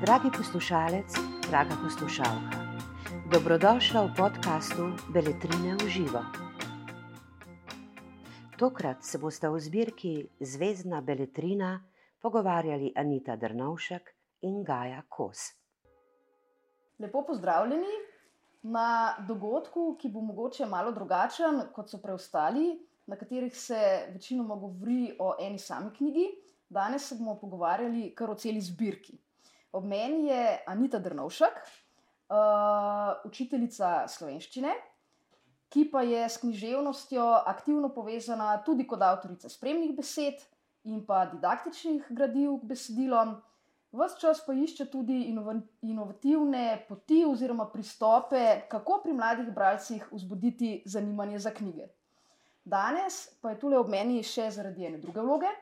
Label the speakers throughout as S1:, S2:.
S1: Dragi poslušalec, draga poslušalka, dobrodošla v podkastu Beletrine v živo. Tokrat se boste v zbirki Zvezdna Beletrina pogovarjali Anita Drnovšek in Gaja Kos.
S2: Lepo pozdravljeni na dogodku, ki bo mogoče malo drugačen kot so preostali, na katerih se večinoma govori o eni sami knjigi. Danes se bomo pogovarjali kar o celi zbirki. Ob meni je Anita Drnovšek, uh, učiteljica slovenščine, ki pa je s književnostjo aktivno povezana tudi kot avtorica spremnih besed in pa didaktičnih gradiv k besedilom. Ves čas pa išče tudi inovativne poti oziroma pristope, kako pri mladih bralcih vzbuditi zanimanje za knjige. Danes pa je tukaj ob meni še zaradi ene druge vloge.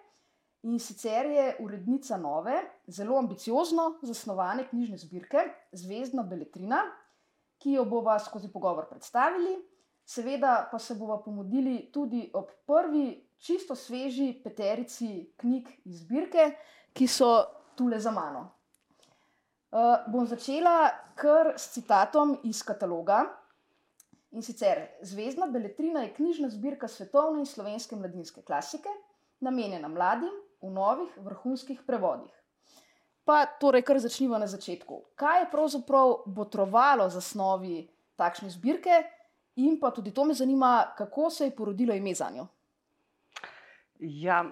S2: In sicer je urednica nove, zelo ambiciozno zasnovane knjižne zbirke Zvezdna Beletrina, ki jo bomo skozi pogovor predstavili. Seveda pa se bomo pomodili tudi ob prvi, čisto sveži peterici knjig iz zbirke, ki so tukaj za mano. Uh, bom začela kar s citatom iz kataloga. In sicer Zvezdna Beletrina je knjižna zbirka svetovne in slovenske mladinske klasike, namenjena mladim, v novih vrhunskih prevodih. Pa torej, kar začnimo na začetku. Kaj je pravzaprav botrovalo za snovi takšne zbirke, in pa tudi to me zanima, kako se je porodilo ime za njo?
S3: Ja,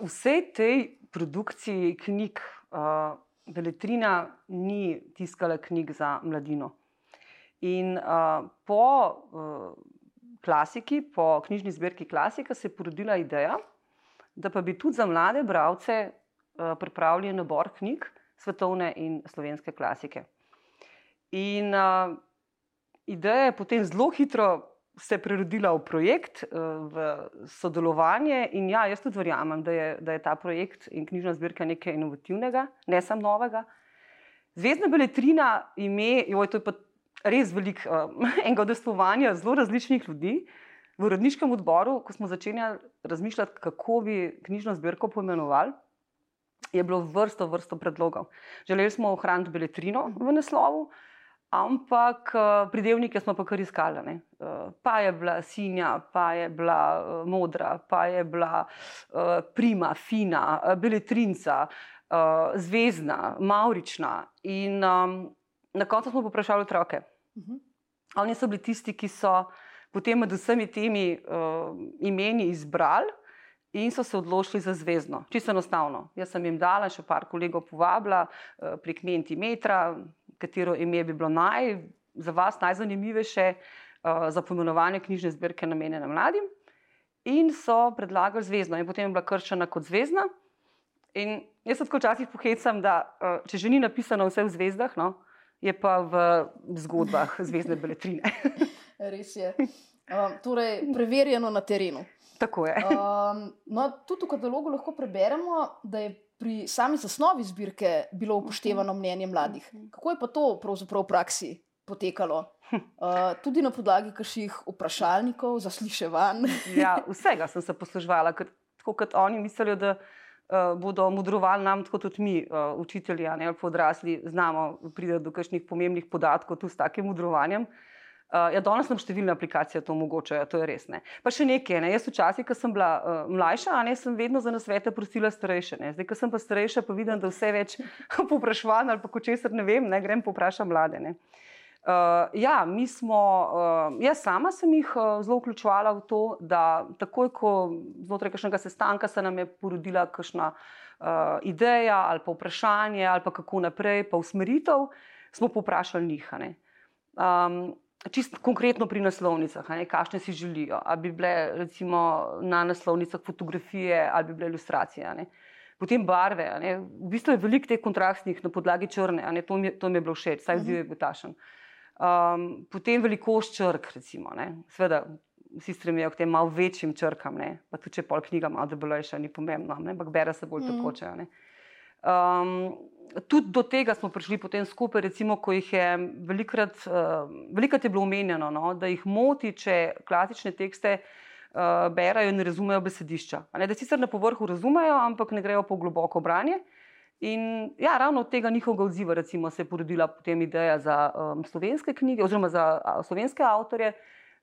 S3: vse tej produkciji knjig, Beletrina ni tiskala knjig za mladino. In po klasiki, po knjižni zbirki Klasika, se je porodila ideja, da pa bi tudi za mlade bralce uh, pripravili nabor knjig svetovne in slovenske klasike. In uh, ideja je potem zelo hitro se prerodila v projekt, uh, v sodelovanje. In ja, jaz tudi verjamem, da je, da je ta projekt in knjižna zbirka nekaj inovativnega, ne samo novega. Zvezdna beletrina ime, joj, to je pa res veliko uh, enega udestovanja zelo različnih ljudi. V uredniškem odboru, ko smo začeli razmišljati, kako bi knjižno zbirko poimenovali, je bilo vrsto, vrsto predlogov. Želeli smo ohraniti beletrino v naslovu, ampak eh, pridevnike smo pa kar iskali. Ne. Eh, pa je bila sinja, pa je bila eh, modra, pa je bila prima, fina, beletrinca, zvezdna, maurična. In na koncu smo poprašali otroke. Mhm. Oni so bili tisti, ki so potem med vsemi temi uh, imeni izbrali in so se odločili za zvezdno. Čisto enostavno. Jaz sem jim dala, še par kolegov povabila uh, prek Mentimetra, katero ime bi bilo naj, za vas najzanimivejše uh, za pomenovanje knjižne zbirke namenjene mladim. In so predlagali zvezdno, in potem je bila krščena kot zvezdna. In jaz se tako včasih pohecam, da uh, če že ni napisano vse v zvezdah, no, je pa v zgodbah zvezdne beletrine.
S2: Res je. Um, torej, preverjeno na terenu.
S3: Tako je.
S2: Um, no, tudi v katalogu lahko preberemo, da je pri sami zasnovi zbirke bilo upoštevano mnenje mladih. Kako je pa to pravzaprav v praksi potekalo? Uh, tudi na podlagi kakšnih vprašalnikov, zasliševanj.
S3: ja, vsega sem se posluževala, tako kot oni mislijo, da. Uh, bodo modrovali nam, tako tudi mi, uh, učitelji, ali pa odrasli, znamo priti do kakšnih pomembnih podatkov, tudi s takim modrovanjem. Uh, Uh, ja, danes nam številne aplikacije to omogočajo, to je res. Ne. Pa še nekaj, ne. jaz včasih, ko sem bila uh, mlajša, ne, sem vedno za nasvete prosila starejše. Ne. Zdaj, ko sem pa starejša, pa vidim, da vse več poprašujem ali pa če česar ne vem, ne grem poprašati mlade. Uh, ja, mi smo, uh, jaz sama sem jih uh, zelo vključovala v to, da takoj, ko znotraj kakšnega sestanka se nam je porodila kakšna uh, ideja ali pa vprašanje ali pa kako naprej, pa usmeritev, smo poprašali njih. Um, Čisto konkretno pri naslovnicah, kakšne si želijo. Ali bi bile recimo, na naslovnicah fotografije ali bi bile ilustracije. Ne? Potem barve. Ne? V bistvu je veliko teh kontrastnih na podlagi črne, to mi, to mi je bilo všeč, saj se, da je tašen. Um, potem velikost črk, recimo. Sveda, vsi stremijo k tem malo večjim črkam, ne? pa tudi če pol knjiga malo debelejša, ni pomembno, ampak bere se bolj mm. tekoče. Um, tudi do tega smo prišli potem skupaj, recimo, ko jih je velikrat, uh, velikrat je bilo omenjeno, no, da jih moti, če klasične tekste uh, berajo in razumejo besedišča. Ne, da sicer na povrhu razumejo, ampak ne grejo po globoko branje. In ja, ravno od tega njihovega odziva recimo, se je porodila potem ideja za um, slovenske knjige, oziroma za uh, slovenske avtorje,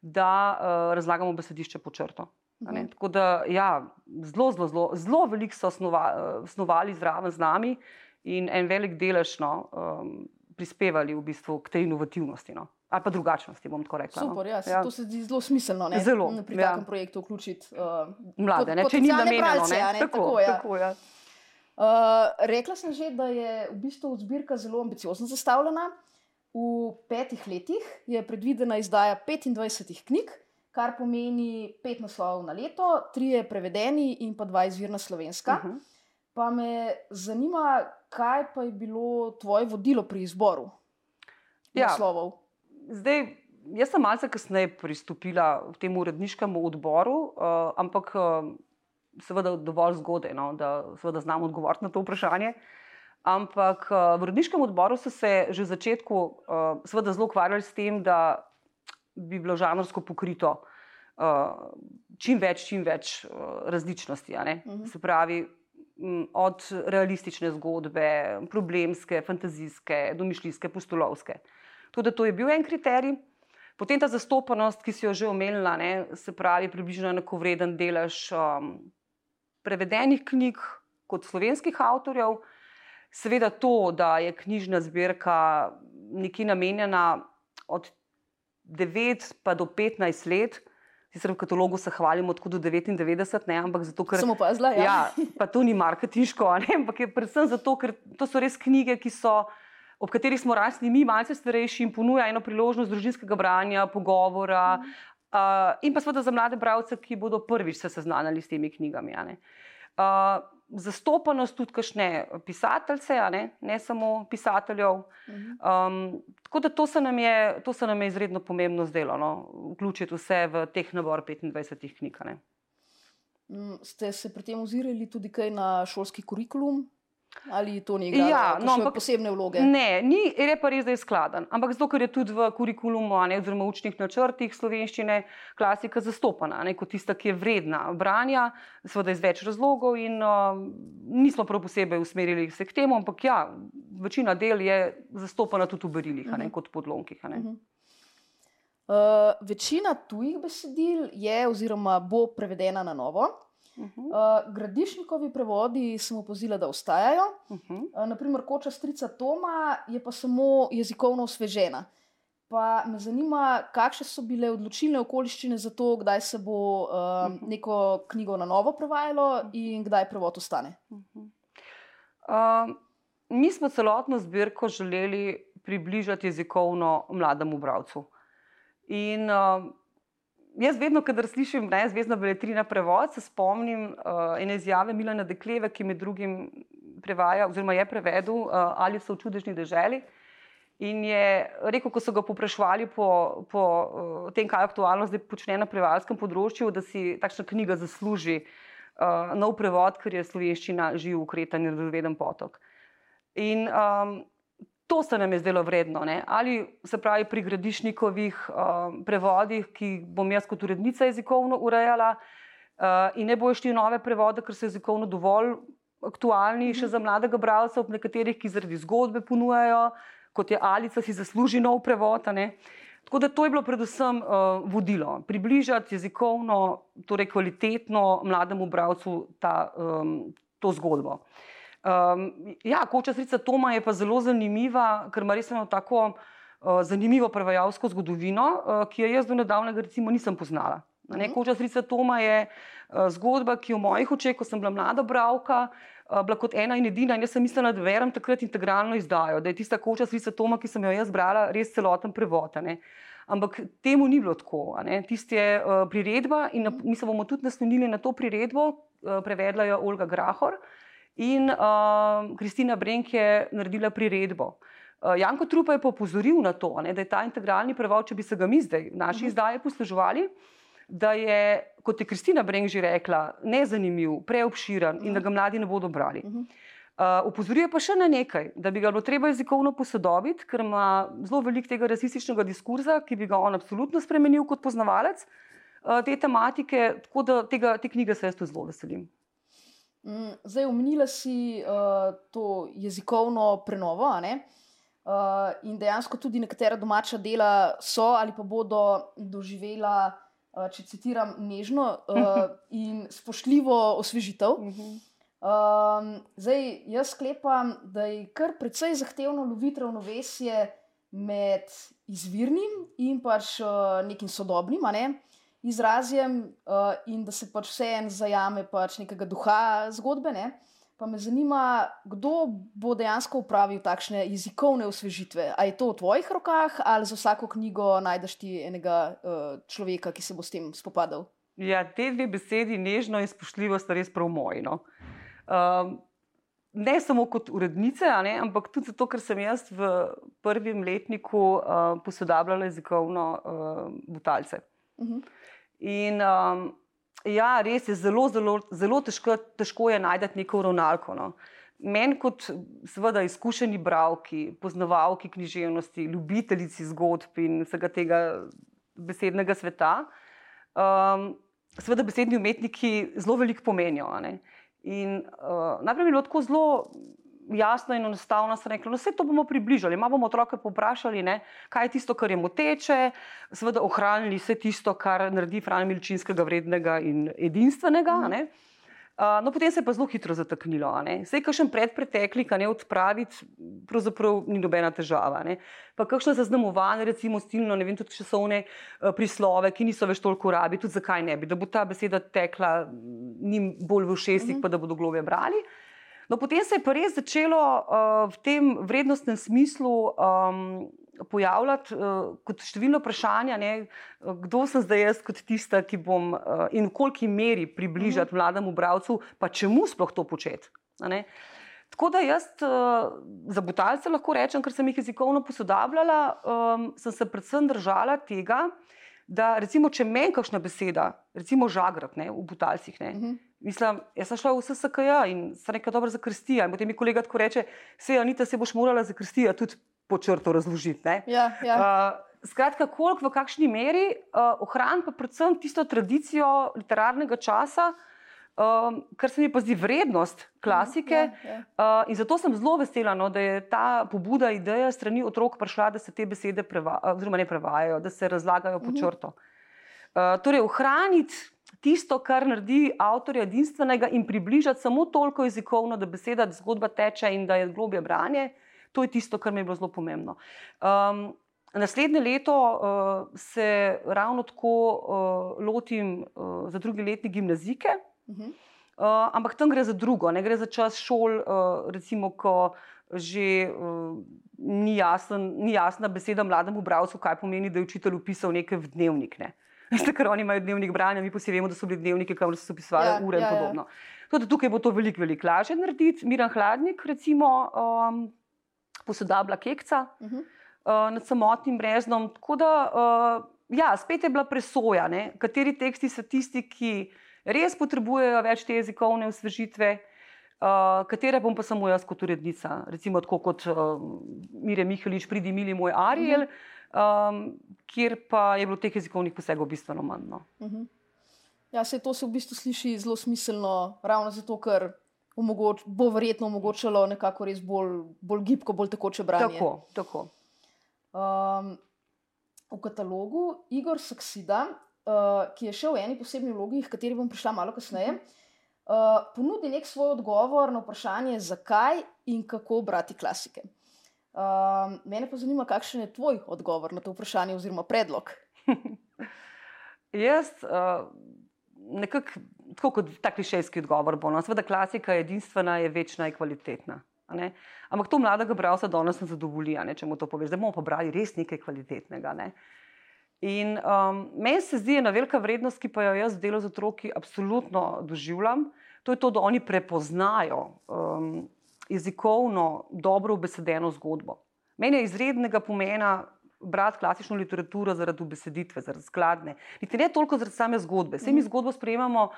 S3: da uh, razlagamo besedišče po črto. Mhm. Tako da, ja, zelo, zelo, zelo, zelo veliko so snova, snovali zraven z nami in en velik delež no, um, prispevali v bistvu k tej inovativnosti. No ali pa drugačnosti. Rekla,
S2: no. Super, ja, ja. to se zdi zelo smiselno. Ne?
S3: Zelo.
S2: Pri ja. takem projektu vključiti uh,
S3: mlade, pot, če ni namenjeno. Tako, tako, ja. tako, ja.
S2: uh, rekla sem že, da je v bistvu zbirka zelo ambiciozno zastavljena. V petih letih je predvidena izdaja 25 knjig, kar pomeni pet naslovov na leto, tri je prevedeni in pa dva izvirna slovenska. Uh mhm. -huh. Pa me zanima, kaj pa je bilo tvoje vodilo pri izboru ja. naslovov.
S3: Zdaj, jaz sem malce kasneje pristopila k temu uredniškemu odboru, uh, ampak uh, seveda dovolj zgodaj, no, da znam odgovoriti na to vprašanje. Ampak uh, v uredniškem odboru so se že v začetku uh, zelo ukvarjali s tem, da bi bilo žanrsko pokrito uh, čim več, čim več uh, različnosti. Uh mhm. -huh. Se pravi, od realistične zgodbe, problemske, fantazijske, domišljijske, postolovske. Tudi to je bil en kriterij. Potem ta zastopanost, ki si jo že omenila, ne, se pravi, približno enako vreden delež um, prevedenih knjig kot slovenskih avtorjev. Seveda to, da je knjižna zbirka nekje namenjena od 9 pa do 15 let. Sicer v katalogu se hvalimo tako do 99, ne, ampak zato, ker.
S2: Samo pa zla, ja.
S3: ja. Pa to ni marketinško, ampak je predvsem zato, ker to so res knjige, ki so ob katerih smo rasli mi, malce starejši, in ponuja eno priložnost družinskega branja, pogovora. Mm. Uh, in pa seveda za mlade bralce, ki bodo prvič se seznanili s temi knjigami. Uh, zastopanost tudi kašne pisateljce, ne? ne samo pisateljev. Um, tako da to se, je, to se nam je izredno pomembno zdelo, no? vključiti vse v teh nabor 25 knjig.
S2: Mm, ste se pri tem ozirali tudi kaj na šolski kurikulum? Ali to ni
S3: igralo ja, no,
S2: ampak, posebne vloge?
S3: Ne, ni, je pa res, da je skladen. Ampak zato, ker je tudi v kurikulumu, ne, oziroma učnih načrtih slovenščine, klasika zastopana ne, kot tista, ki je vredna branja, seveda iz več razlogov, in uh, nismo prav posebej usmerili se k temu, ampak ja, večina del je zastopana tudi v berilih, uh -huh. ne, mhm. kot podlonkih. Uh -huh.
S2: uh, večina tujih besedil je oziroma bo prevedena na novo. Uh -huh. uh, gradišnikovi prevodi sem opozila, da ostajajo. Uh -huh. uh, naprimer, koča strica Toma je pa samo jezikovno osvežena. Pa me zanima, kakšne so bile odločilne okoliščine za to, kdaj se bo uh, uh -huh. neko knjigo na novo prevajalo in kdaj prevod ostane. Uh -huh.
S3: uh, mi smo celotno zbirko želeli približati jezikovno mlademu bralcu. In uh, jaz vedno, kadar slišim ne, zvezdna beletrina prevod, se spomnim uh, ene izjave Milana Dekleve, ki med drugim prevaja, oziroma je prevedel uh, ali so v čudežni deželi. In je rekel, ko so ga poprašvali po, po uh, tem, kaj aktualno zdaj počne na prevajalskem področju, da si takšna knjiga zasluži uh, nov prevod, ker je slovenščina živ, ukretan in razveden potok. In um, to se nam je zdelo vredno. Ne? Ali se pravi pri gradišnikovih uh, prevodih, ki bom jaz kot urednica jezikovno urejala, uh, in ne bojo šli nove prevode, ker so jezikovno dovolj aktualni še za mladega bralca, ob nekaterih, ki zaradi zgodbe ponujajo, kot je Alica, si zasluži nov prevod. Tako da to je bilo predvsem uh, vodilo, približati jezikovno, torej kvalitetno mlademu bralcu ta, um, to zgodbo. Uh, Um, ja, koča srca Toma je pa zelo zanimiva, ker ima res eno tako uh, zanimivo prevajalsko zgodovino, uh, ki jo jaz do nedavnega recimo nisem poznala. Ne, mhm. koča srca Toma je uh, zgodba, ki v mojih očeh, ko sem bila mlada bravka, uh, bila kot ena in edina in jaz sem mislila, da verjamem takrat integralno izdajo, da je tista koča srca Toma, ki sem jo jaz brala, res celoten prevod. Ampak temu ni bilo tako. Tisti je uh, priredba in na, mi se bomo tudi naslonili na to priredbo, uh, prevedla jo Olga Grahor. Uh, in uh, Kristina Brenk je naredila priredbo. Uh, Janko Trupa je pa opozoril na to, ne, da je ta integralni prevod, če bi se ga mi zdaj naši uh mhm. -huh. izdaji posluževali, da je, kot je Kristina Brenk že rekla, nezanimiv, preobširen uh -huh. in da ga mladi ne bodo brali. Uh -huh. Uh, Upozoruje pa še na nekaj, da bi ga bilo treba jezikovno posodobiti, ker ima zelo veliko tega rasističnega diskurza, ki bi ga on absolutno spremenil kot poznavalec, uh, te tematike, tako da tega, te knjige se jaz zelo veselim.
S2: Mm, zdaj, omenila si uh, to jezikovno prenovo. Uh, in dejansko tudi nekatera domača dela so ali pa bodo doživela, uh, če citiram, nežno uh, in spoštljivo osvežitev. Um, zdaj, jaz sklepam, da je kar precej zahtevno loviti ravnovesje med izvirnim in pač uh, nekim sodobnim. Ne? Izrazjem uh, in da se pač vseeno zajame pač nekega duha zgodbe. Ne? Pa me zanima, kdo bo dejansko upravil takšne jezikovne osvežitve. Ali je to v tvojih rokah, ali za vsako knjigo najdeš ti enega uh, človeka, ki se bo s tem spopadal?
S3: Ja, te dve besedi, nežno in spoštljivo, sta res prav moji. No? Um, ne samo kot urednice, ne, ampak tudi zato, ker sem jaz v prvem letniku uh, posodabljala jezikovno uh, butalce. Uh. -huh. In um, ja, res je zelo, zelo, zelo težko, težko je najti neko uravnalko. No. Meni, kot seveda izkušeni bralki, poznavalki književnosti, ljubiteljici zgodb in vsega tega besednega sveta, um, seveda besedni umetniki zelo veliko pomenijo. In uh, najprej je bilo tako zelo jasno in enostavno se reklo, da no, vse to bomo približali. Malo bomo otroke poprašali, ne, kaj je tisto, kar je moteče, seveda ohranili vse tisto, kar naredi Fran Milčinskega vrednega in edinstvenega. Mm. Uh, no, potem se je pa zelo hitro zataknilo. Vse, kar še predpretekli, kaj ne odpraviti, pravzaprav ni nobena težava. Ne. Pa kakšno zaznamovanje, recimo stilno, ne vem, tudi časovne uh, prislove, ki niso več toliko rabi, tudi zakaj ne bi, da bo ta beseda tekla njim bolj v šestih, mm -hmm. pa da bodo globe brali. Uh, No, potem se je pa res začelo uh, v tem vrednostnem smislu um, pojavljati uh, kot številno vprašanje, ne, kdo sem zdaj jaz kot tista, ki bom uh, in v koliki meri približati mhm. mlademu bralcu, pa čemu sploh to početi. Tako da jaz uh, za butalce lahko rečem, ker sem jih jezikovno posodabljala, um, sem se predvsem držala tega, da recimo, če meni kakšna beseda, recimo žagrat ne, v butalcih. Ne, uh mhm. -huh. Mislim, jaz sem šla v SSKJ in sem rekla, dobro za krstija. In potem mi kolega tako reče, se Anita, se boš morala za krstija tudi po črto razložiti.
S2: Ja, ja.
S3: uh, skratka, koliko v kakšni meri uh, ohraniti pa predvsem tisto tradicijo literarnega časa, um, kar se mi pa zdi vrednost klasike. Ja, ja. Uh, in zato sem zelo vesela, no, da je ta pobuda, ideja strani otrok prišla, da se te besede preva, ne prevajajo, da se razlagajo po mhm. črto. Uh, torej, ohraniti tisto, kar naredi avtorja edinstvenega in približati samo toliko jezikovno, da beseda, da zgodba teče in da je globje branje, to je tisto, kar mi je bilo zelo pomembno. Um, naslednje leto uh, se ravno tako uh, lotim uh, za drugi letni gimnazike. Uh -huh. Uh, ampak tam gre za drugo, ne gre za čas šol, uh, recimo, ko že uh, ni, jasen, ni jasna beseda mlademu bralcu, kaj pomeni, da je učitelj upisal nekaj v dnevnik. Ne. Veste, ker oni imajo dnevnik branja, mi posebej vemo, da so bili dnevniki, kamor so pisali ja, ure in ja, ja. podobno. Ja. Tudi tukaj bo to veliko, veliko lažje narediti. Miran Hladnik, recimo, um, posodablja kekca uh -huh. uh, nad samotnim breznom. Tako da, uh, ja, spet je bila presoja, ne? kateri teksti so tisti, ki res potrebujejo več te jezikovne osvežitve. Uh, katere bom pa samo jaz kot urednica, recimo tako kot uh, Mire Mihalič, pridi mili moj Ariel, uh -huh um, kjer pa je bilo teh jezikovnih posegov bistveno manj. No. Uh mhm. -huh.
S2: Ja, se to se v bistvu sliši zelo smiselno, ravno zato, ker omogoč, bo verjetno omogočalo nekako res bolj, bolj gibko, bolj tekoče branje.
S3: Tako, tako.
S2: Um, v katalogu Igor Saksida, uh, ki je še v eni posebni vlogi, v kateri bom prišla malo kasneje, uh, ponudi nek svoj odgovor na vprašanje, zakaj in kako brati klasike. Um, mene pa zanima, kakšen je tvoj odgovor na to vprašanje, oziroma predlog.
S3: Jaz, uh, nekako tako kot ta klišejski odgovor, bo, no, seveda klasika je edinstvena, je večna in kvalitetna. Ampak to mladega bralca danes ne zadovolji, ne, če mu to poveš, da bomo pa brali res nekaj kvalitetnega. Ne. In um, meni se zdi ena velika vrednost, ki pa jo jaz v delu z otroki absolutno doživljam, to je to, da oni prepoznajo. Um, jezikovno dobro obesedeno zgodbo. Meni je izrednega pomena brati klasično literaturo zaradi beseditve, zaradi skladne. Niti ne toliko zaradi same zgodbe. Vse mi mhm. zgodbo sprejemamo,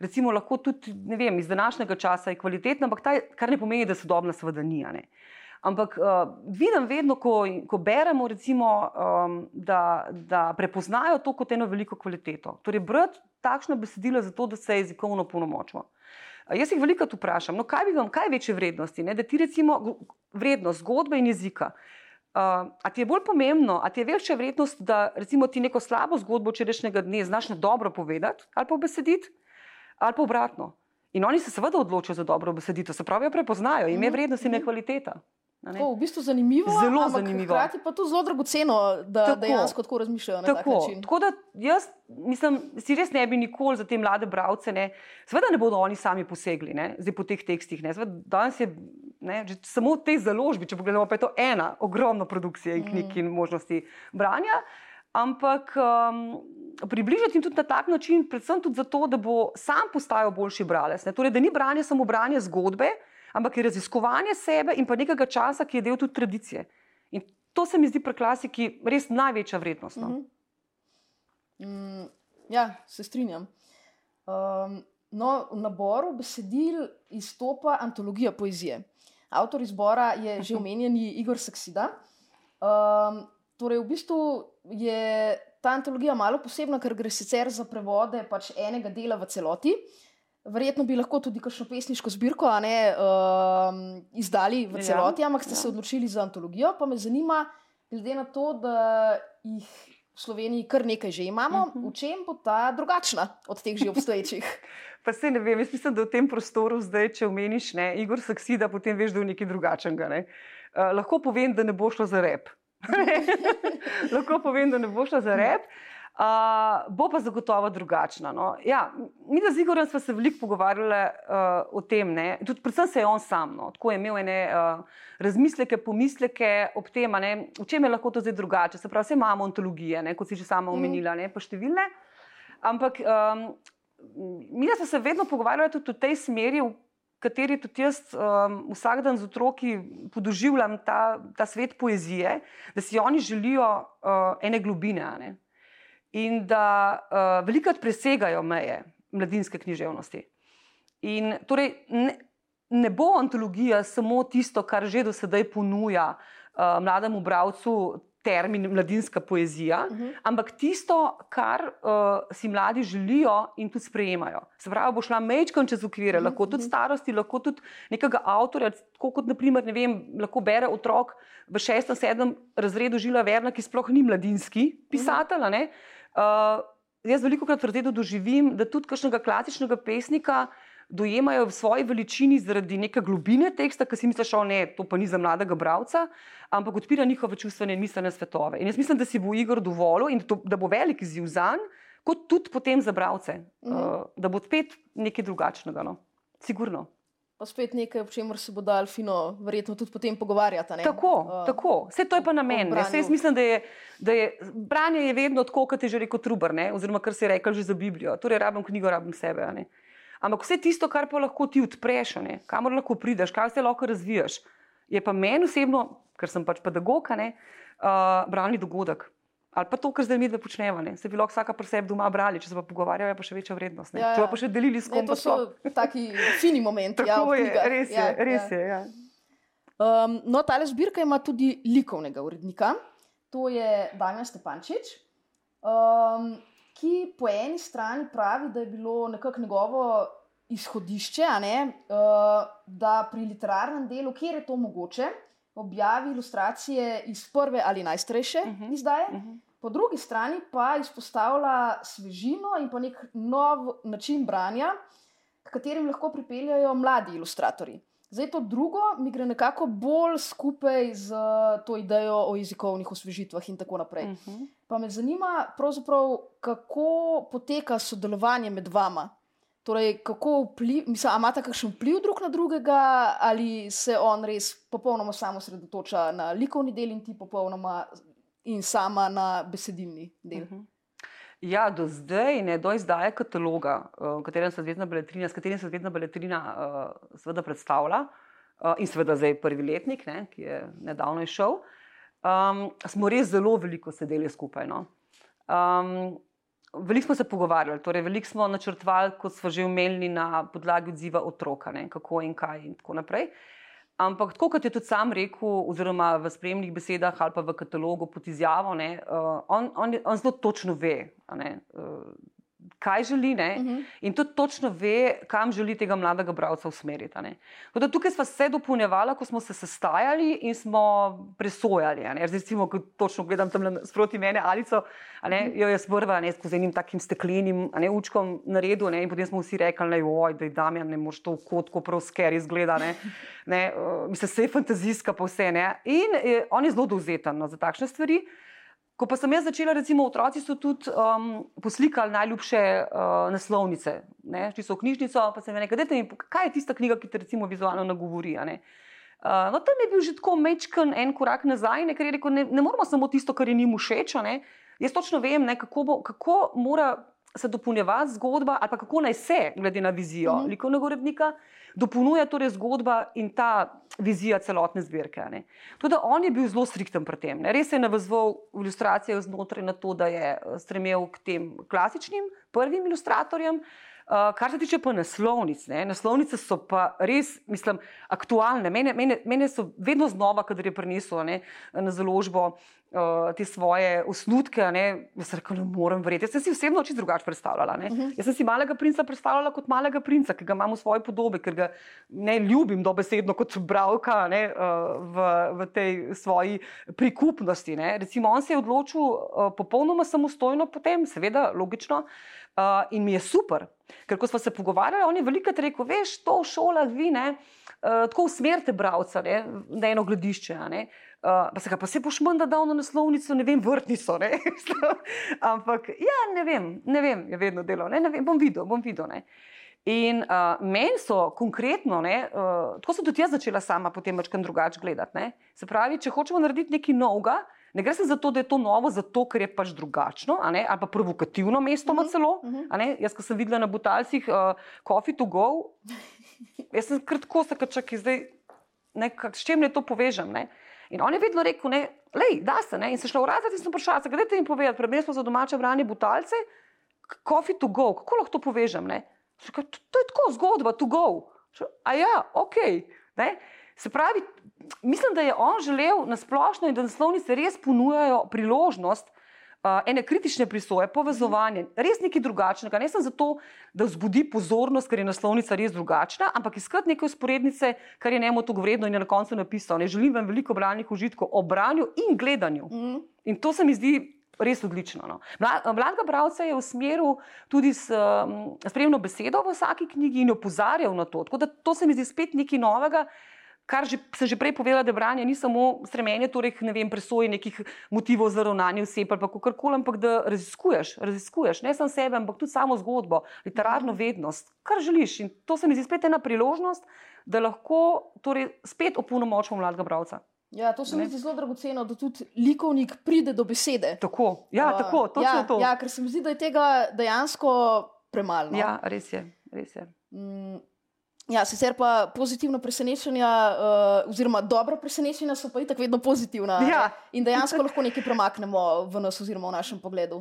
S3: recimo, lahko tudi vem, iz današnjega časa je kvalitetna, ampak ta, kar ne pomeni, da sodobna seveda ni. Ampak uh, vidim vedno, ko, ko beremo, recimo, um, da, da prepoznajo to kot eno veliko kvaliteto. Torej, brati takšno besedilo zato, da se jezikovno polnomočimo. Uh, jaz jih veliko vprašam, no, kaj bi vam, kaj je večje vrednosti? Ne? Da ti recimo vrednost zgodbe in jezika. Uh, a ti je bolj pomembno, a ti je večja vrednost, da recimo ti neko slabo zgodbo včerajšnjega dne znaš na dobro povedati ali pa besediti, ali pa obratno. In oni se seveda odločijo za dobro besedito, se pravi, jo prepoznajo, ime
S2: Mhm,
S3: vrednosti in
S2: mhm.
S3: kvaliteta.
S2: To je v bistvu zanimivo.
S3: Zelo zanimivo.
S2: Hkrati pa tudi zelo dragoceno, da
S3: Tako.
S2: dejansko tako razmišljajo na tak
S3: Tako, tako da jaz mislim, si res ne bi nikoli za te mlade bralce, ne, seveda ne bodo oni sami posegli ne, zdaj po teh tekstih. Ne, seveda, danes je ne, že samo v tej založbi, če pogledamo, pa je to ena ogromna produkcija in knjig
S2: Mm.
S3: in možnosti branja. Ampak um, približati jim tudi na tak način, predvsem tudi zato, da bo sam postajal boljši bralec. Ne? Torej, da ni branje samo branje zgodbe, ampak je raziskovanje sebe in pa nekega časa, ki je del tudi tradicije. In to se mi zdi pri klasiki res največja vrednost. No?
S2: Mhm. Mm, ja, se strinjam. Um, no, v naboru besedil izstopa antologija poezije. Avtor izbora je že omenjeni Igor Saksida. Um, torej, v bistvu je ta antologija malo posebna, ker gre sicer za prevode pač enega dela v celoti. Verjetno bi lahko tudi kakšno pesniško zbirko ne, um, izdali v
S3: Ja,
S2: celoti, ampak ste
S3: ja.
S2: se odločili za antologijo. Pa me zanima, glede na to, da jih v Sloveniji kar nekaj že imamo,
S3: Mhm.
S2: v čem bo ta drugačna od teh že obstoječih?
S3: Pa se ne vem, jaz mislim, da v tem prostoru zdaj, če omeniš ne, Igor Saksida, potem veš, da je nekaj drugačnega. Ne. Uh, lahko povem, da ne bo šlo za rep. lahko povem, da ne bo šlo za rep. Uh, bo pa zagotovo drugačna. No. Ja, mi z Igorjem smo se veliko pogovarjali uh, o tem, ne. tudi predvsem se je on sam, no. tako je imel ene uh, razmisleke, pomisleke ob tem, ne, v čem je lahko to zdaj drugače. Se pravi, vse imamo ontologije, ne, kot si že sama
S2: Mhm.
S3: omenila, ne, pa številne. Ampak um, mi smo se vedno pogovarjali tudi v tej smeri, v kateri tudi jaz um, vsak dan z otroki podoživljam ta, ta svet poezije, da si oni želijo uh, ene globine. ne. In da uh, velikokrat presegajo meje mladinske književnosti. In torej ne, ne bo antologija samo tisto, kar že do sedaj ponuja uh, mlademu bralcu termin mladinska poezija,
S2: Mhm.
S3: ampak tisto, kar uh, si mladi želijo in tudi sprejemajo. Se pravi, bo šla mečkam čez okvire,
S2: Mhm,
S3: lahko tudi
S2: mhm.
S3: starosti, lahko tudi nekega avtorja, tako kot naprimer, ne vem, lahko bere otrok v šestem, sedmem razredu Žila Verna, ki sploh ni mladinski pisatelj. a ne. Uh, jaz veliko krat v razredu doživim, da tudi kakšnega klasičnega pesnika dojemajo v svoji veličini zaradi neke globine teksta, ki si misliš, da ne, to pa ni za mladega bralca, ampak odpira njihove čustvene in miselne svetove. In jaz mislim, da si bo Igor dovolil in da, to, da bo velik izziv za njega, kot tudi potem za bralce,
S2: Mhm.
S3: uh, da bo spet nekaj drugačnega. No. Sigurno.
S2: Pa spet nekaj, o čemer se bo dal fino, verjetno tudi potem pogovarjati. a ne?
S3: Tako,
S2: Uh,
S3: tako. Vse to je pa namen. Saj jaz mislim, da je, da je branje je vedno tako, kot je že rekel Trubar, ne? oziroma kar je rekel že za Biblijo. Torej, rabim knjigo, rabim sebe. ne. Ampak vse tisto, kar pa lahko ti odpreš, ne, kamor lahko prideš, kaj se lahko razvijaš, je pa meni osebno, ker sem pač pedagog, a ne, uh, bralni dogodek. Ali pa to, kar zdaj mi dve počnemo. ne. Se bi lahko vsaka pri sebi doma brali, če se pa pogovarjajo, je pa še večja vrednost. ne.
S2: Ja,
S3: Če
S2: ja.
S3: pa, pa še delili s
S2: Ne,
S3: kom.
S2: to
S3: pa sploh.
S2: so taki fini momenti. ja,
S3: Tako
S2: v
S3: je,
S2: knjigah.
S3: res je,
S2: Ja,
S3: res
S2: ja.
S3: je. Ja.
S2: Um, no, ta zbirka ima tudi likovnega urednika, to je Damjan Stepančič, um, ki po eni strani pravi, da je bilo nekako njegovo izhodišče, ne, uh, da pri literarnem delu, kjer je to mogoče, objavi ilustracije iz prve ali najstarejše uh
S3: Mhm.
S2: -huh. izdaje.
S3: Mhm.
S2: Po drugi strani pa izpostavlja svežino in pa nek nov način branja, k katerim lahko pripeljajo mladi ilustratorji. Zdaj to drugo mi gre nekako bolj skupaj z to idejo o jezikovnih osvežitvah in tako naprej.
S3: Mhm.
S2: Pa me zanima, kako poteka sodelovanje med vama. Torej, kako vpliv, mislim, a imate kakšen vpliv drug na drugega, ali se on res popolnoma samo osredotoča na likovni del in ti popolnoma in sama na besedilni del.
S3: Mhm. Ja, do zdaj, ne, do izdaje kataloga, eh, v katerem se Zvezdna beletrina, s katerim se Zvezdna beletrina uh, seveda predstavlja, uh, in seveda zdaj prvi letnik, ne, ki je nedavno izšel, um, smo res zelo veliko sedeli skupaj. No. Um, veliko smo se pogovarjali, torej veliko smo načrtovali, kot smo že omenili, na podlagi odziva otroka, ne, kako in kaj in tako naprej. Ampak, tako kot je tudi sam rekel, oziroma v spremnih besedah ali pa v katalogu pod izjavo, ne, uh, on, on, on zelo točno ve, ne, uh, kaj želi ne, uh -huh. in tudi točno ve, kam želi tega mladega bralca usmeriti. Teda, tukaj smo se dopolnjevali, ko smo se sestajali in smo presojali. Recimo, ko točno gledam tam sproti mene ali so, jo jaz vrva ne, skozi enim takim steklenim ne, učkom na redu in potem smo vsi rekli, ne, oj, da je Damjan, ne moreš to v kot, ko prav sker izgleda. Ne, ne, uh, mislim, vse je fantazijska pa vse. Ne. In je, on je zelo dovzeten no, za takšne stvari. Ko pa sem jaz začela, recimo, otroci so tudi um, poslikali najljubše uh, naslovnice. Ne? Če so v knjižnico, pa sem rekel, mi, kaj je tista knjiga, ki te recimo vizualno nagovori. Uh, no, tam je bil že tako mečken en korak nazaj, ne? ker je rekel, ne, ne moramo samo tisto, kar je njim všeč. Jaz točno vem, ne, kako, bo, kako mora se dopolnjevati zgodba, ali pa kako naj se, glede na vizijo mm -hmm. likovnega urednika, dopolnjuje torej zgodba in ta vizija celotne zbirke. Tudi on je bil zelo strikten pri tem. Ne. Res je navezval ilustracijo znotraj na to, da je stremel k tem klasičnim prvim ilustratorjem. Uh, kar se tiče pa naslovnic, ne, naslovnice so pa res, mislim, aktualne. Mene, mene, mene so vedno znova, kadar je prineslo ne, na založbo uh, uh, te svoje osnutke. Jaz rekel, ne morem verjeti. Jaz sem si osebno čisto drugače predstavljala. Uh mhm. -huh. Jaz sem si malega princa predstavljala kot malega princa, ki ga imam v svoji podobi, ker ga ne ljubim dobesedno kot bralka ne, uh, v, v tej svoji prikupnosti. Ne. Recimo, on se je odločil uh, popolnoma samostojno, potem, seveda, logično. Uh, in mi je super, ker ko smo se pogovarjali, on je veliko rekel: Veš, to v šolah vi ne, uh, tako usmerite bralca ne, na eno gledišče. Ne. Uh, pa se ga pa vse pošmem, da da na naslovnico, ne vem, vrtnico. Ne? Ampak, ja, ne vem, ne vem, je vedno delo, ne, ne vem, bom videl, bom videl. Ne? In uh, meni so konkretno, ne, uh, tako sem tudi jaz začela sama potem večkrat drugače gledati. Ne? Se pravi, če hočemo narediti nekaj novega, ne gre se za to, da je to novo, zato ker je pač drugačno ali pa provokativno mesto, uh -huh, celo. Uh -huh. Jaz, ko sem videla na Butalcih uh, Coffee to Go, jaz sem kratko se kačak, zdaj, ne, kak, s čim ne to povežem. Ne? In on je vedno rekel, ne, lej, da se ne. In se šla razred in sem vprašala, kaj ti jim povedati, prebili smo za domače branje butalce, coffee to go, kako lahko to povežem. Šla, to, to je tako zgodba, to go. Šla, A ja, ok. Ne? Se pravi, mislim, da je on želel na splošno in da naslovnice res ponujajo priložnost, uh, ene kritične prisoje, povezovanje, res nekaj drugačnega. Ne samo zato, da vzbudi pozornost, ker je naslovnica res drugačna, ampak iskati neke usporednice, kar je njemu to vredno in je na koncu napisal. Ne želim vam veliko branjih užitkov o branju in gledanju. Mm. In to se mi zdi. Res odlično. No. Mladega bralca je usmeril tudi s um, spremno besedo v vsaki knjigi in opozarjal na to. Tako da to se mi zdi spet nekaj novega, kar že, sem že prej povedala, da branje ni samo stremenje, torej ne vem, presoje nekih motivov za ravnanje oseb ali kako koli, ampak da raziskuješ, raziskuješ ne samo sebe, ampak tudi samo zgodbo, literarno vednost, kar želiš. In to se mi zdi spet ena priložnost, da lahko torej, spet opolnomočimo mladega bralca.
S2: Ja, to se mi zdi zelo dragoceno, da tudi likovnik pride do besede.
S3: Tako, ja, uh, tako,
S2: ja,
S3: to.
S2: Ja, ker se mi zdi, da je tega dejansko premalo.
S3: Ja, res je. Res je.
S2: Mm. Ja, sicer pa pozitivna presenečenja, uh, oziroma dobra presenečenja, so pa i tako vedno pozitivna.
S3: Ja.
S2: In dejansko lahko nekaj premaknemo v nas, oziroma v našem pogledu.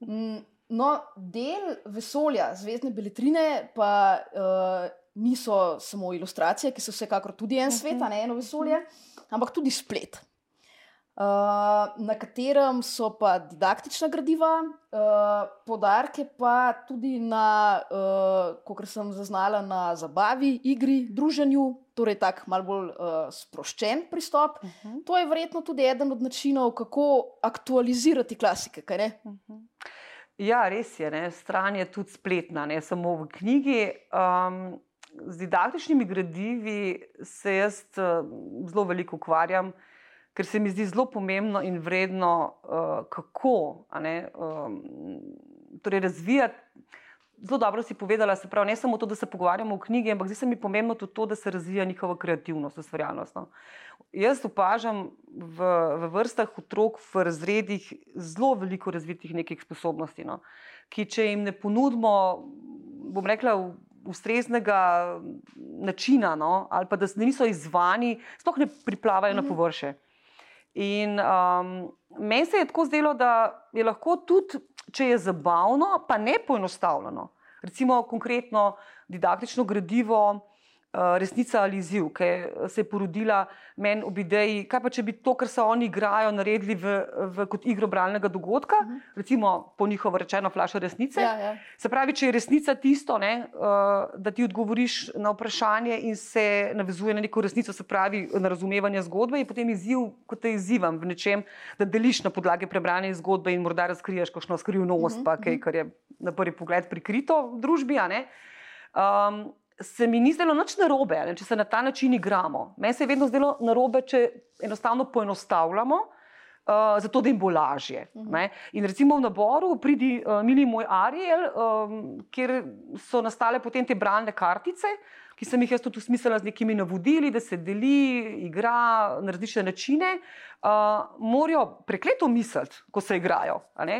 S2: Mm, no, del vesolja, zvezdne beletrine, pa uh, niso samo ilustracije, ki so vsekakor tudi en svet, ne eno vesolje, ampak tudi splet. Uh, na katerem so pa didaktična gradiva, uh, podarke pa tudi na, uh, kot sem zaznala, na zabavi, igri, druženju, torej tako malo bolj uh, sproščen pristop. Uh mhm. -huh. To je verjetno tudi eden od načinov, kako aktualizirati klasike. Uh mhm. -huh.
S3: Ja, res je. Ne? Stran je tudi spletna, ne samo v knjigi. Um, z didaktičnimi gradivi se jaz uh, zelo veliko ukvarjam ker se mi zdi zelo pomembno in vredno, uh, kako ne, um, torej razvijati. Zelo dobro si povedala, se pravi, ne samo to, da se pogovarjamo o knjigi, ampak zdi se mi pomembno tudi to, da se razvija njihova kreativnost, ustvarjalnost. No. Jaz opažam v, v vrstah otrok v razredih zelo veliko razvitih nekih sposobnosti, no, ki če jim ne ponudimo, bom rekla, ustreznega načina, no, ali pa da niso izvani, sploh ne priplavajo mm -hmm. na mhm. površje. In um, meni se je tako zdelo, da je lahko tudi, če je zabavno, pa ne poenostavljeno. Recimo, konkretno didaktično gradivo resnica ali izziv, ki se je porodila meni ob ideji, kaj pa če bi to, kar se oni igrajo, naredili v, v, kot igro bralnega dogodka, uh -huh. recimo po njihovo rečeno, flaša resnice.
S2: Ja, ja.
S3: Se pravi, če je resnica tisto, ne, uh, da ti odgovoriš na vprašanje in se navezuje na neko resnico, se pravi na razumevanje zgodbe, je potem izziv, kot te izzivam v nečem, da deliš na podlagi prebrane zgodbe in morda razkriješ kakšno skrivnost, uh -huh. pa kaj, kar je na prvi pogled prikrito v družbi. Um, se mi ni zdelo nič narobe, če se na ta način igramo. Meni se je vedno zdelo narobe, če enostavno poenostavljamo. Uh, zato, da jim bo lažje. Uh
S2: Mhm.
S3: -huh. In recimo v naboru pridi uh, mili moj Ariel, um, kjer so nastale potem te bralne kartice, ki sem jih jaz tudi usmislila z nekimi navodili, da se deli, igra na različne načine. Uh, morajo prekleto misliti, ko se igrajo. Uh,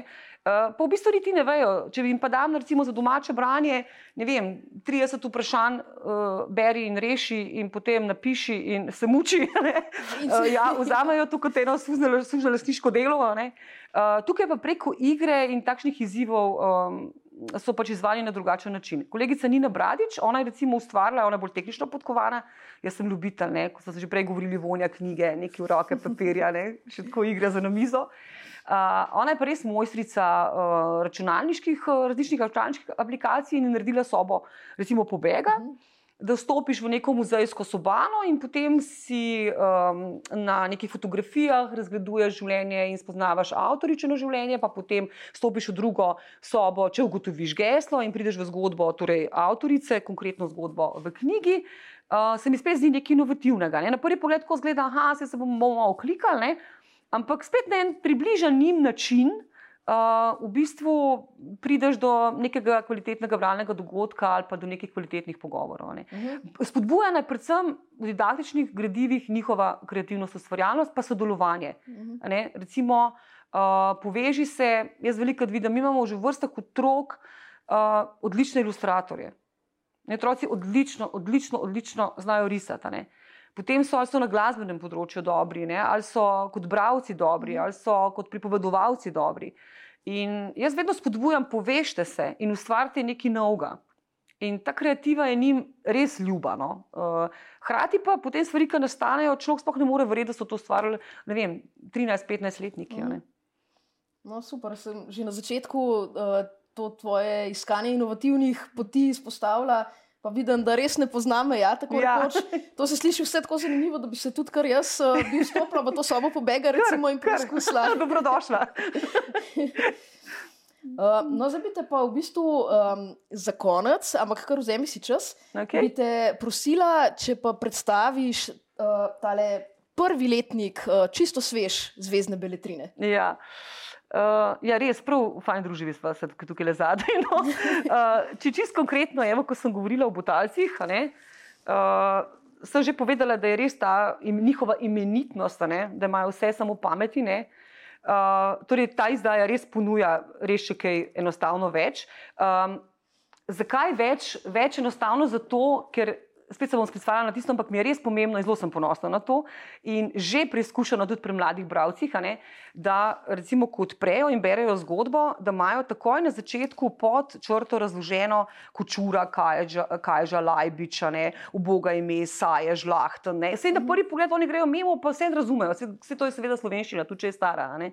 S3: pa v bistvu niti ne vejo. Če jim pa dam recimo za domače branje, ne vem, 30 vprašanj, uh, beri in reši, in potem napiši in se muči.
S2: In
S3: Uh,
S2: se-
S3: ja, vzamajo to kot eno služno lastniško delo. Uh, tukaj pa preko igre in takšnih izzivov um, so pač izvali na drugačen način. Kolegica Nina Bradič, ona je recimo ustvarila, ona je bolj tehnično podkovana, jaz sem ljubitelj, ne, kot smo že prej govorili, vonja knjige, neki v roke papirja, ne, še tako igra za namizo. Uh, ona je pa res mojstrica uh, računalniških, uh, različnih računalniških aplikacij in je naredila sobo, recimo pobega.
S2: Mhm.
S3: Da vstopiš v neko muzejsko sobano in potem si um, na nekih fotografijah razgleduješ življenje in spoznavaš avtoričeno življenje, pa potem stopiš v drugo sobo, če ugotoviš geslo in prideš v zgodbo torej avtorice, konkretno zgodbo v knjigi. Uh, se mi spet zdi nekaj inovativnega. Ne? Na prvi pogled, ko zgleda, da se bomo malo oklikali, ne? ampak spet na en približan njim način. Uh, v bistvu prideš do nekega kvalitetnega bralnega dogodka ali pa do nekih kvalitetnih pogovorov. Ne.
S2: Mhm.
S3: Spodbujana je predvsem v didaktičnih gradivih njihova kreativnost, ustvarjalnost, pa sodelovanje.
S2: Mhm.
S3: a Ne. Recimo, uh, poveži se, jaz veliko vidim, imamo že v vrstah otrok uh, odlične ilustratorje. Ne, otroci odlično, odlično, odlično znajo risati. Potem so so na glasbenem področju dobri, ne, ali so kot bravci dobri, ali so kot pripovedovalci dobri. In jaz vedno spodbujam, povežite se in ustvarite nekaj novega. In ta kreativa je njim res ljuba. No. Uh, Hrati pa potem stvari, ki nastanejo, človek sploh ne more verjeti, da so to ustvarjali 13-15 letniki. a ne.
S2: No, super, sem že na začetku uh, to tvoje iskanje inovativnih poti izpostavila. Pa vidim, da res ne poznam meja. tako
S3: Ja.
S2: rekoč. To se sliši vse tako zanimivo, da bi se tudi kar jaz uh, bi vstopila v to sobo pobega recimo, in preizkusila.
S3: Dobrodošla.
S2: Uh, no, zdaj bi te pa v bistvu um, za konec, ampak kar vzemi si čas, bi
S3: Okay.
S2: te prosila, če pa predstaviš uh, tale prvi letnik, uh, čisto svež zvezdne beletrine.
S3: Ja. Uh, ja, res, prav fajn druživi smo se tukaj, le zadaj. No. Uh, če čisto konkretno, evo, ko sem govorila o Butalcih, a ne, uh, sem že povedala, da je res ta im, njihova imenitnost, ne, da imajo vse samo pameti. Ne. Uh, torej, ta izdaja res ponuja res še kaj enostavno več. Um, zakaj več? Več enostavno zato, ker spet se bom sklicala na tisto, ampak mi je res pomembno in zelo sem ponosna na to. In že preizkušeno tudi pri mladih bralcih, a ne, da recimo, ko odprejo in berejo zgodbo, da imajo takoj na začetku pod črto razloženo kočura, kajža, lajbiča, ne, uboga ime, saje, žlahta. Vse na prvi pogled oni grejo mimo, pa vse razumejo. Vse to je seveda slovenščina, tudi če je stara. ne.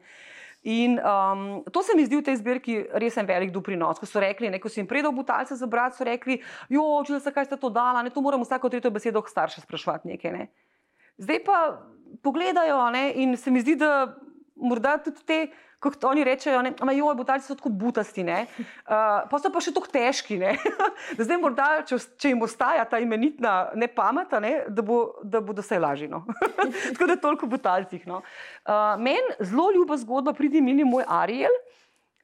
S3: In um, to se mi zdi v tej zbirki res en velik doprinos. Ko so rekli, ne, ko si jim predal butalce za brat, so rekli, jo, če se kaj ste to dala, ne, to moram vsako tretjo besedo k starše spraševati nekaj. Ne. Zdaj pa pogledajo ne, in se mi zdi, da morda tudi te, kako oni rečejo, ne, ama joj, butalci so tako butasti, ne, uh, pa so pa še tako težki, ne. da zdaj morda, če, če jim ostaja ta imenitna nepameta, ne, da, bo, da bodo vse lažje. No. tako da toliko butalcih. No. Uh, Meni zelo ljuba zgodba, pridi mili moj Ariel.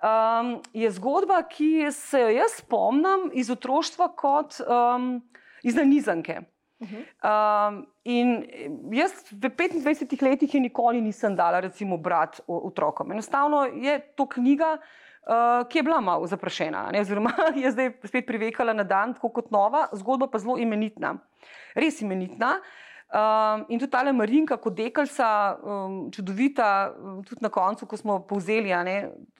S3: Um, je zgodba, ki se jo jaz spomnim iz otroštva kot um, iz nanizanke. Um, in jaz v 25 letih je nikoli nisem dala, recimo, brat o- otrokom. Enostavno je to knjiga, uh, ki je bila malo zaprašena, ne? oziroma je zdaj spet privekala na dan, tako kot nova, zgodba pa zelo imenitna. Res imenitna. Um, in tudi ta Marinka, kot dekalca, um, čudovita, um, tudi na koncu, ko smo povzeli,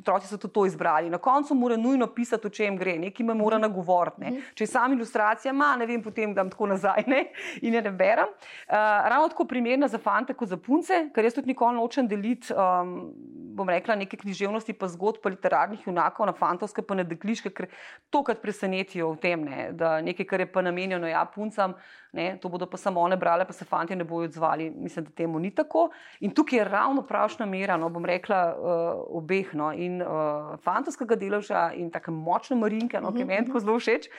S3: otroci so tudi to izbrali. Na koncu mora nujno pisati, o čem gre, nekaj me mora nagovoriti. Ne. Mhm. Če je sama ilustracija, ma, ne vem, potem dam tako nazaj ne, in je ne berem. Uh, ravno tako primerna za fante kot za punce, ker jaz tudi nikoli nočem deliti, um, bom rekla, neke književnosti, pa zgodb, pa literarnih junakov na fantovske, pa na dekliške, ker to, kar presenetijo v tem, ne, da nekaj, kar je pa namenjeno ja, puncam, ne, to bodo pa samo one brale, pa se fanti ne bodo odzvali. Mislim, da temu ni tako. In tukaj je ravno pravšna mera, no, bom rekla, uh, obeh, no, in uh, fantovskega delovža in tako močne marinke, no, ki meni tako zelo všeč.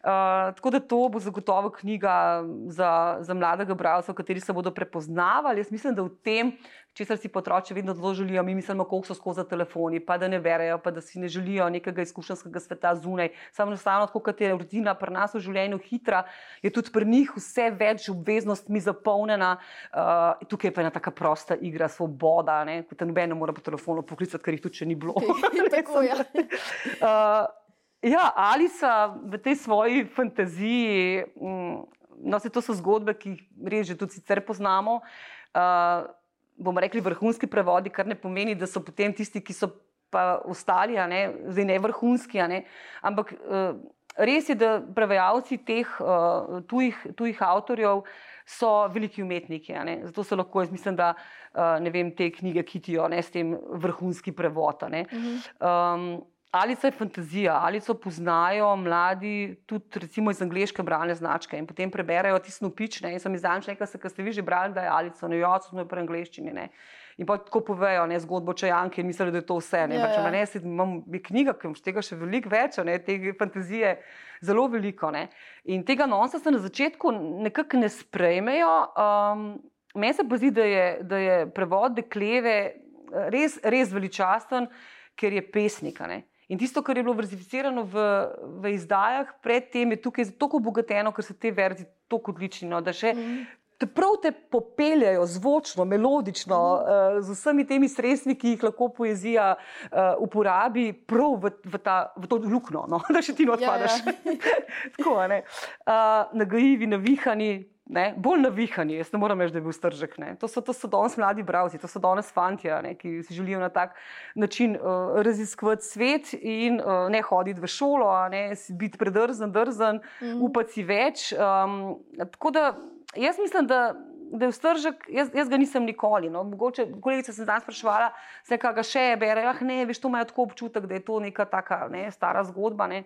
S3: Uh, tako da to bo zagotovo knjiga za, za mladega bralca, v kateri se bodo prepoznavali. Jaz mislim, da v tem, česar si potroči vedno zelo želijo, mi mislimo, koliko so skozi telefoni, pa da ne berejo, pa da si ne želijo nekega izkušenskega sveta zunaj. Samo enostavno, kot je rutina pri nas v življenju hitra, je tudi pri njih vse več obveznostmi zapolnjena. Uh, tukaj pa je ena taka prosta igra, svoboda, kot te nobeno mora po telefonu poklicati, ker jih tudi ni bilo.
S2: Tako, ja.
S3: uh, Ja, ali so v tej svoji fantaziji, mm, no, se to so zgodbe, ki jih res že tudi sicer poznamo. Uh, bomo rekli vrhunski prevodi, kar ne pomeni, da so potem tisti, ki so pa ostali, ne, zdaj ne vrhunski. Ne, ampak uh, res je, da prevajalci teh uh, tujih, tujih avtorjev so veliki umetniki. Zato se lahko jaz mislim, da uh, vem, te knjige kitijo ne, s tem vrhunski prevod. Um, ali so fantazija, ali so poznajo mladi tudi recimo iz angliške bralne značke in potem preberejo ti snopične. In sem izdal nekaj, kar ste vi že brali, da je ali so nejo, so nejo pri angliščini. Ne. In pa tako povejo ne, zgodbo čajanke in mislijo, da je to vse. Ne. Ja, ja. Ne, se, imam knjiga, ki imaš tega še veliko več, ne, te fantazije zelo veliko. Ne. In tega nonsa se na začetku nekako ne sprejmejo. Um, Meni se pa zdi, da je, da je prevod dekleve res, res veličasten, ker je pesnik. In tisto, kar je bilo verzificirano v, v izdajah, predtem je tukaj tako obogateno, ker so te verzije tako odlične. No, da še mm. te prav te popeljajo zvočno, melodično, mm. uh, z vsemi temi sredstvi, ki jih lahko poezija uh, uporabi, prav v, v, ta, v to luknjo, no, da še ti ne odpadaš. Ja, ja. tako, ne. Uh, nagajivi, navihani. Ne, bolj navihani, jaz ne morem reči, da je bil stržek. To so, to so danes mladi bralci, to so danes fanti, ki si želijo na tak način uh, raziskovati svet in uh, ne hoditi v šolo, ne, biti predrzen, drzen, mm. upati si več. Um, tako da jaz mislim, da, da je stržek, jaz, jaz ga nisem nikoli. No. Mogoče, kolegica se danes sprašvala, se kaj ga še bere. Ah, ne, veš, to imajo tako občutek, da je to neka taka ne, stara zgodba. Ne.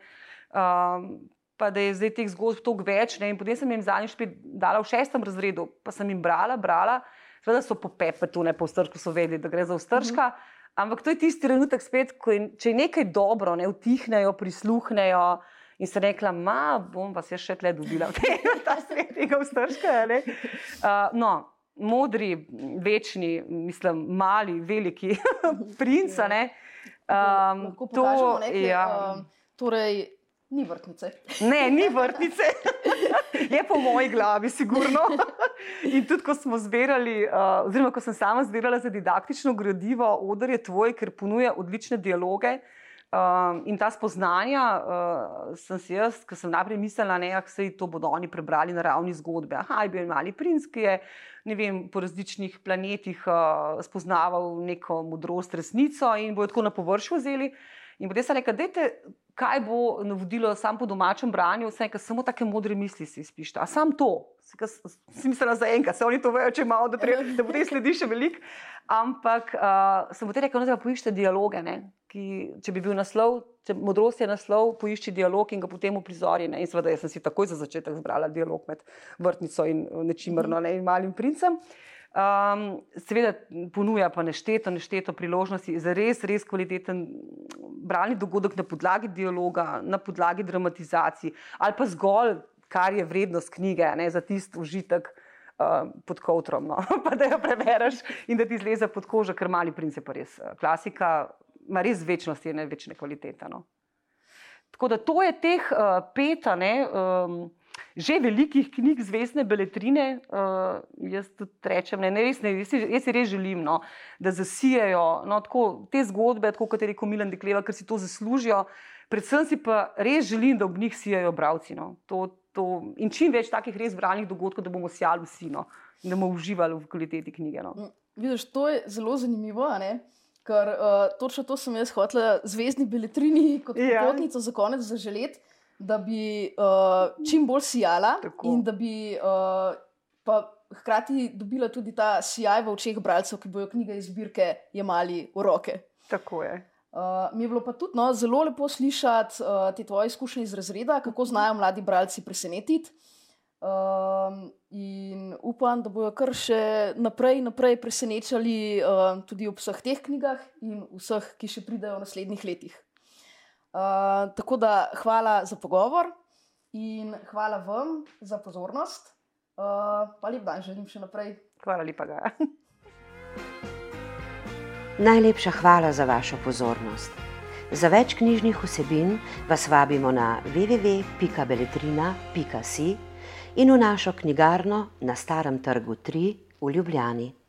S3: Um, pa da je zdaj teh zgodb toliko več. Ne? In potem sem jim zadnjič dala v šestem razredu, pa sem jim brala, brala, seveda so po pepetu, ne po stršku, so vedeli, da gre za strška. Mhm. Ampak to je tisti trenutek, spet, ko je, če je nekaj dobro, ne vtihnejo, prisluhnejo. In se rekla, ma, bom vas še tle dobila, ta svet tega vstrška. Uh, no, modri, večni, mislim, mali, veliki princa.
S2: Um, to je. Ja. Uh, torej, Ni vrtnice.
S3: Ne, ni vrtnice. Je po moji glavi, sigurno. In tudi, ko smo zbirali, uh, oziroma ko sem sama zbirala za didaktično gradivo, odr je tvoj, ker ponuja odlične dialoge. Um, in ta spoznanja uh, sem si jaz, ki sem najprej mislila, da se to bodo oni prebrali na ravni zgodbe. Aha, je bil mali princ, ki je vem, po različnih planetih uh, spoznaval neko modrost, resnico in bo jo tako na površju vzeli. In potem sem rekla, da kaj bo navodilo sam po domačem branju, vse, kar samo take modre misli si izpišta. A sam to, si mislila za enkrat, se oni to vejo, če malo, da, treba, da potem sledi še veliko. Ampak uh, sem potem rekla, da poiščite dialoge. Ne? Ki, če bi bil naslov, če modrost je naslov, poišči dialog in ga potem uprizori. In seveda, jaz sem si takoj za začetek zbrala dialog med vrtnico in nečimrno ne? in malim princem. Uh, Um, seveda, ponuja pa nešteto, nešteto priložnosti za res, res kvaliteten bralni dogodek na podlagi dialoga, na podlagi dramatizacij, ali pa zgolj, kar je vrednost knjige, ne, za tisti užitek uh, pod kotrom. No. pa da jo prebereš in da ti zleze pod kožo, ker mali princ je pa res uh, klasika, ima res večnosti in večne kvalitete. No. Tako da to je teh uh, pet. Um, že velikih knjig zvezdne beletrine, uh, jaz tudi rečem, ne, ne, res, ne, jaz, si, jaz si res želim, no, da zasijajo no, tako, te zgodbe, tako kot je rekel Milan Dekleva, ker si to zaslužijo. Predvsem si pa res želim, da ob njih sijajo bralci. No. To, to, in čim več takih res bralnih dogodkov, da bomo sjali vsi, no, in da bomo uživali v kvaliteti knjige. No.
S2: Mm, vidiš, to je zelo zanimivo, ker uh, točno to sem jaz hotel, zvezdni beletrini, kot ja. potnico za konec zaželeti, da bi uh, čim bolj sijala Tako. in da bi uh, hkrati dobila tudi ta sijaj v očeh bralcev, ki bojo knjige iz zbirke jemali v roke.
S3: Tako je.
S2: Uh, mi je bilo pa tudi no, zelo lepo slišati uh, te tvoje izkušnje iz razreda, kako znajo mladi bralci presenetiti. Um, in upam, da bodo kar še naprej, naprej presenečali uh, tudi ob vseh teh knjigah in vseh, ki še pridejo v naslednjih letih. Uh, tako da hvala za pogovor in hvala vam za pozornost. Uh, pa lep dan, želim še naprej.
S3: Hvala lepa.
S1: Najlepša hvala za vašo pozornost. Za več knjižnih vsebin vas vabimo na www.beletrina.si in v našo knjigarno na Starem trgu 3 v Ljubljani.